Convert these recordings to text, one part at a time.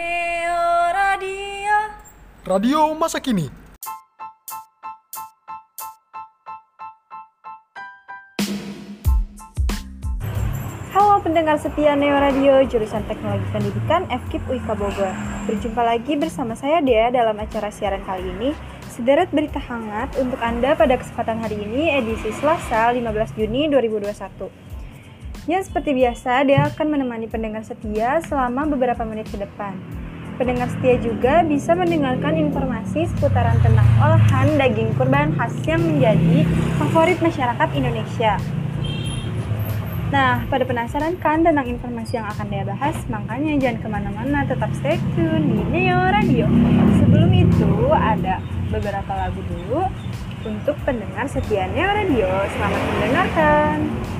Neo Radio. Radio masa kini. Halo pendengar setia Neo Radio jurusan Teknologi Pendidikan FKIP UIK Bogor. Berjumpa lagi bersama saya Dea dalam acara siaran kali ini. Sederet berita hangat untuk Anda pada kesempatan hari ini edisi Selasa 15 Juni 2021. Ya seperti biasa, Dea akan menemani pendengar setia selama beberapa menit ke depan. Pendengar setia juga bisa mendengarkan informasi seputaran tentang olahan daging kurban khas yang menjadi favorit masyarakat Indonesia. Nah, pada penasaran kan tentang informasi yang akan dia bahas? Makanya jangan ke mana-mana, tetap stay tune di Neo Radio. Sebelum itu, ada beberapa lagu dulu untuk pendengar setia Neo Radio. Selamat mendengarkan.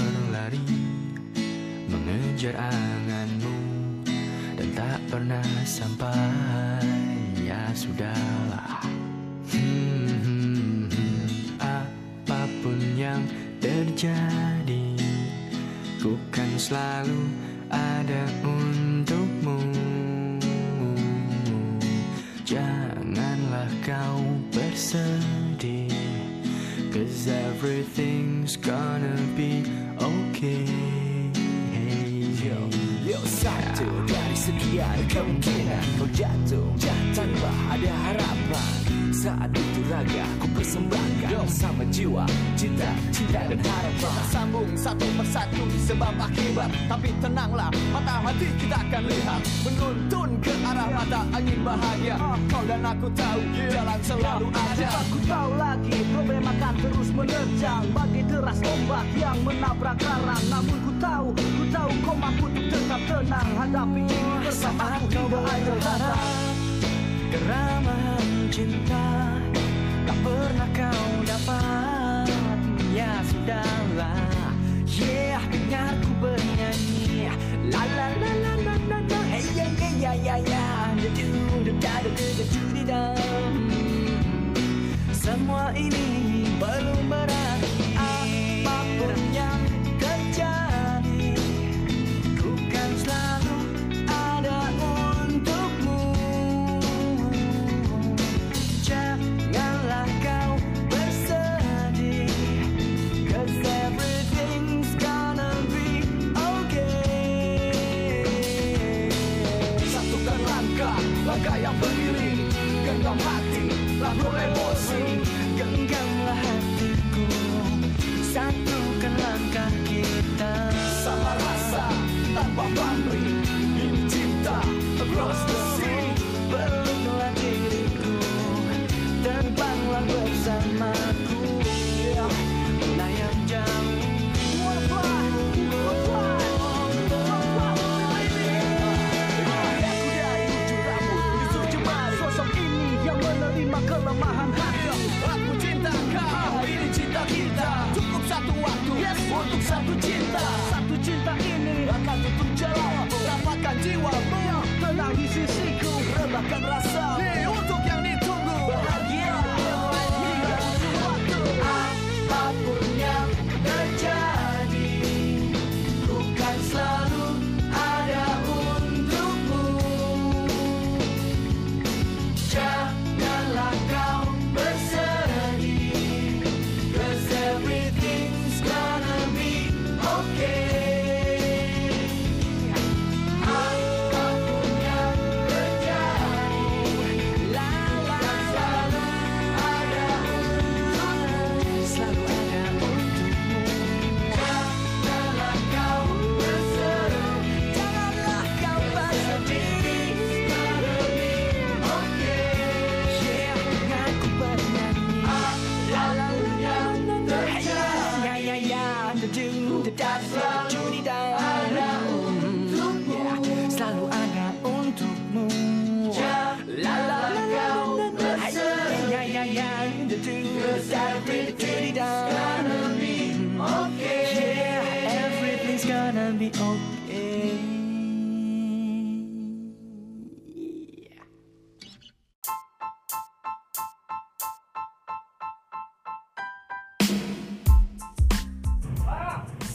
berlari mengejar anganmu dan tak pernah sampai. Ya sudahlah. Hmm, apa pun yang terjadi ku kan selalu ada untukmu. Janganlah kau bersedih cause everything's gonna be okay Yo satu dari sekian kemungkinan Kau jatuh. Tanpa ada harapan Saat itu raga ku persembahkan Sama jiwa, cinta, cinta dan harapan. Kita sambung satu persatu sebab akibat. Tapi tenanglah mata hati kita akan lihat. Menuntun ke arah mata angin bahagia. Kau dan aku tahu jalan selalu ada. Aku tahu lagi problem akan terus menerjang Bagi deras ombak yang menabrak karang Namun ku tahu, ku tahu kau mampu untuk tetap tenang. Hadapi ini bersamaku hingga akhir datang Keramahan cinta Tak pernah kau dapat. Ya sudahlah. Yeah, dengar ku bernyanyi. La Semua ini hati, lalu emosi Genggamlah hatiku. Satukan langkah kita. Sama rasa, tanpa pamrih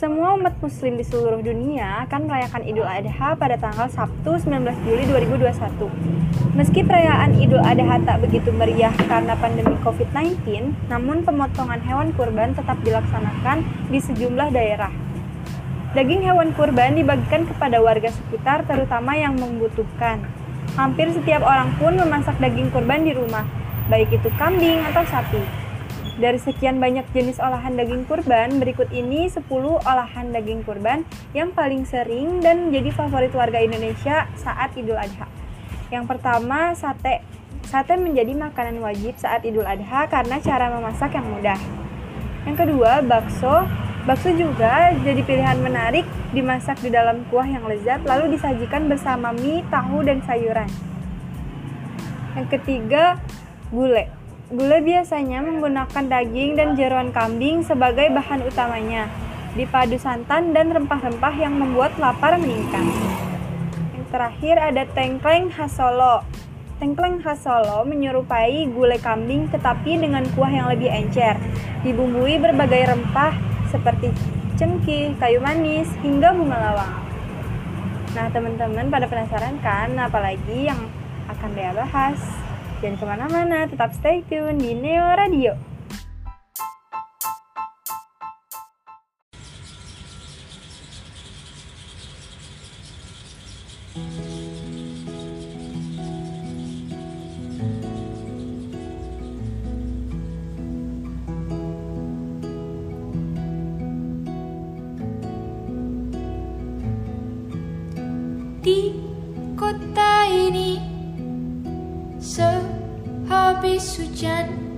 Semua umat muslim di seluruh dunia akan merayakan Idul Adha pada tanggal Sabtu 19 Juli 2021. Meski perayaan Idul Adha tak begitu meriah karena pandemi COVID-19, namun pemotongan hewan kurban tetap dilaksanakan di sejumlah daerah. Daging hewan kurban dibagikan kepada warga sekitar terutama yang membutuhkan. Hampir setiap orang pun memasak daging kurban di rumah, baik itu kambing atau sapi. Dari sekian banyak jenis olahan daging kurban, berikut ini 10 olahan daging kurban yang paling sering dan menjadi favorit warga Indonesia saat Idul Adha. Yang pertama, sate. Sate menjadi makanan wajib saat Idul Adha karena cara memasak yang mudah. Yang kedua, bakso. Bakso juga jadi pilihan menarik dimasak di dalam kuah yang lezat lalu disajikan bersama mie, tahu, dan sayuran. Yang ketiga, gulai. Gulai biasanya menggunakan daging dan jeruan kambing sebagai bahan utamanya, dipadu santan dan rempah-rempah yang membuat lapar meningkat. Yang terakhir ada tengkleng khas Solo. Tengkleng khas Solo menyerupai gulai kambing tetapi dengan kuah yang lebih encer, dibumbui berbagai rempah seperti cengkih, kayu manis, hingga bunga lawang. Nah, teman-teman pada penasaran kan apalagi yang akan Dea bahas? Jangan ke mana-mana, tetap stay tune di Neo Radio. chất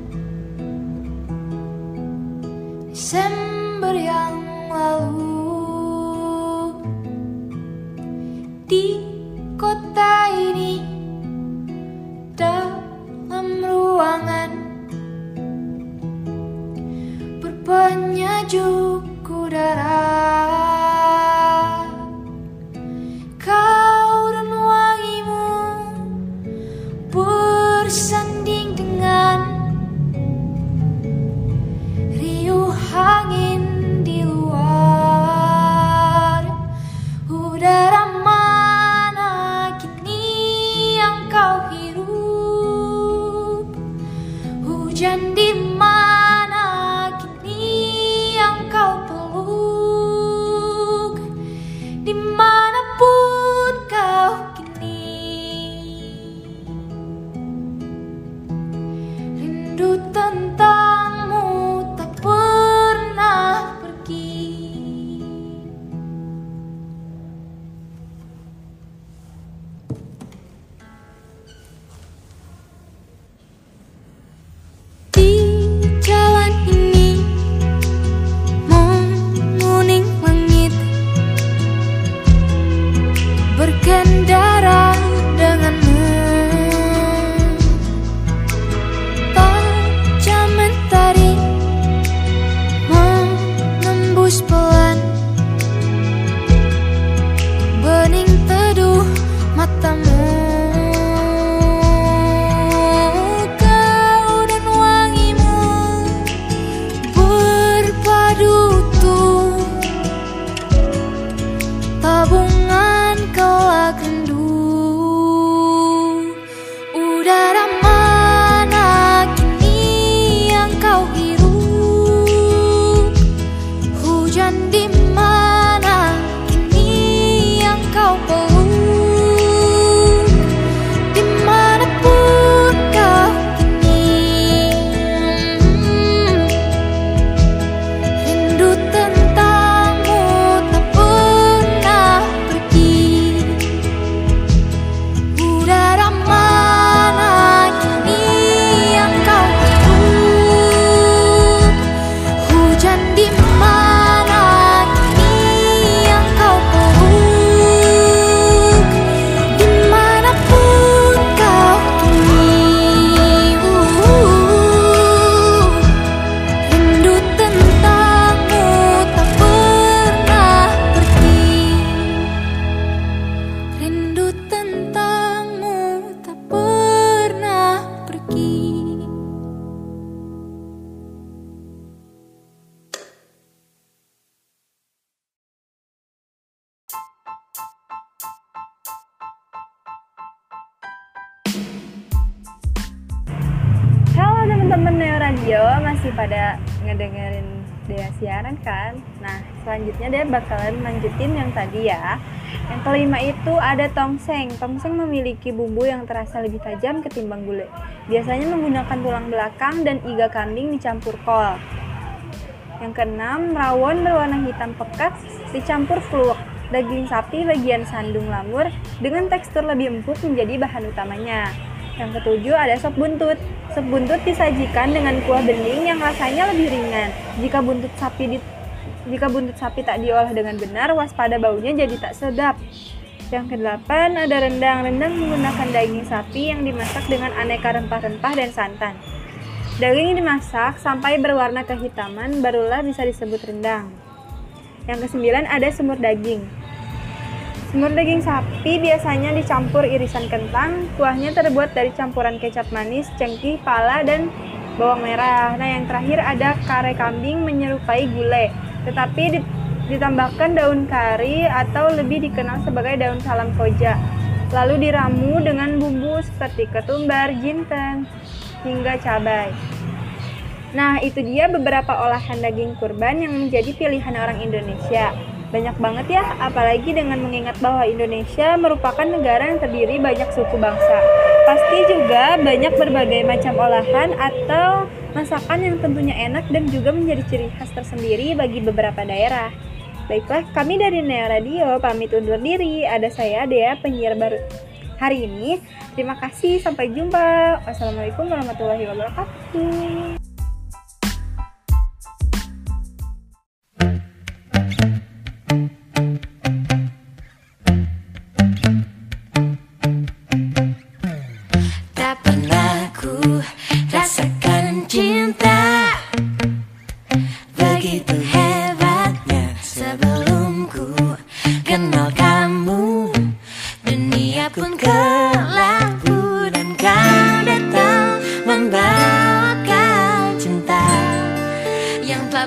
pada ngedengerin Dea siaran kan? Nah, selanjutnya Dea bakalan lanjutin yang tadi ya. Yang kelima itu ada tongseng. Tongseng memiliki bumbu yang terasa lebih tajam ketimbang gulai. Biasanya menggunakan tulang belakang dan iga kambing dicampur kol. Yang keenam, rawon berwarna hitam pekat dicampur fluwek. Daging sapi bagian sandung lamur dengan tekstur lebih empuk menjadi bahan utamanya. Yang ketujuh ada sop buntut. Sop buntut disajikan dengan kuah bening yang rasanya lebih ringan. Jika buntut sapi Jika buntut sapi tak diolah dengan benar, waspada baunya jadi tak sedap. Yang kedelapan, ada rendang. Rendang menggunakan daging sapi yang dimasak dengan aneka rempah-rempah dan santan. Daging dimasak sampai berwarna kehitaman, barulah bisa disebut rendang. Yang kesembilan, ada semur daging. Semur daging sapi biasanya dicampur irisan kentang. Kuahnya terbuat dari campuran kecap manis, cengkih, pala, dan bawang merah. Nah, yang terakhir ada kare kambing menyerupai gulai, tetapi di- ditambahkan daun kari atau lebih dikenal sebagai daun salam koja. Lalu diramu dengan bumbu seperti ketumbar, jinten, hingga cabai. Nah, itu dia beberapa olahan daging kurban yang menjadi pilihan orang Indonesia. Banyak banget ya, apalagi dengan mengingat bahwa Indonesia merupakan negara yang terdiri banyak suku bangsa. Pasti juga banyak berbagai macam olahan atau masakan yang tentunya enak dan juga menjadi ciri khas tersendiri bagi beberapa daerah. Baiklah, kami dari Neo Radio pamit undur diri. Ada saya, Dea, penyiar baru hari ini. Terima kasih, sampai jumpa. Wassalamualaikum warahmatullahi wabarakatuh.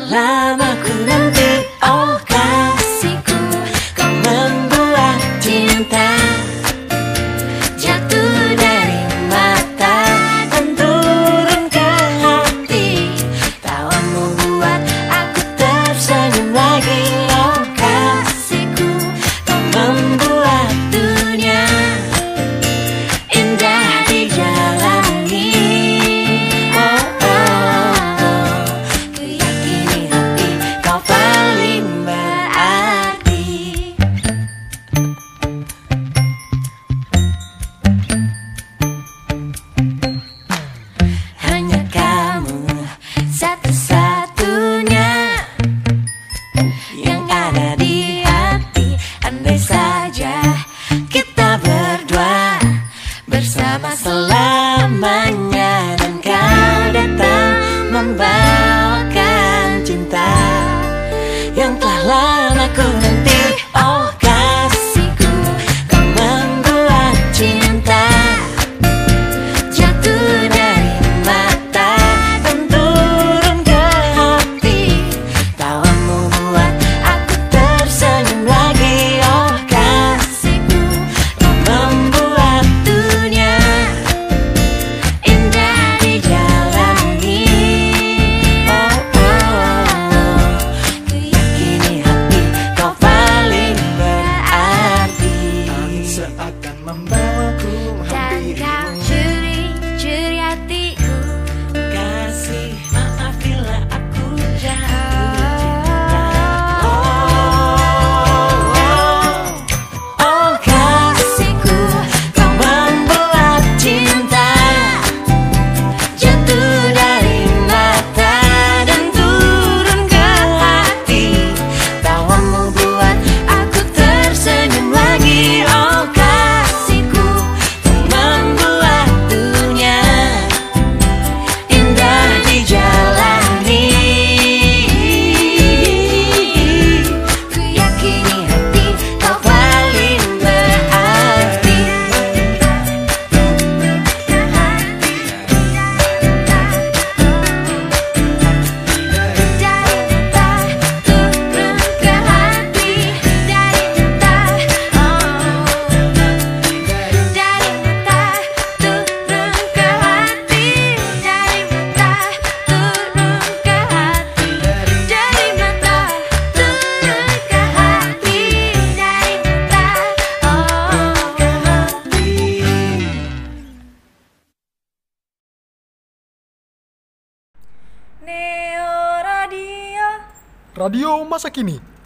Yang masa kini.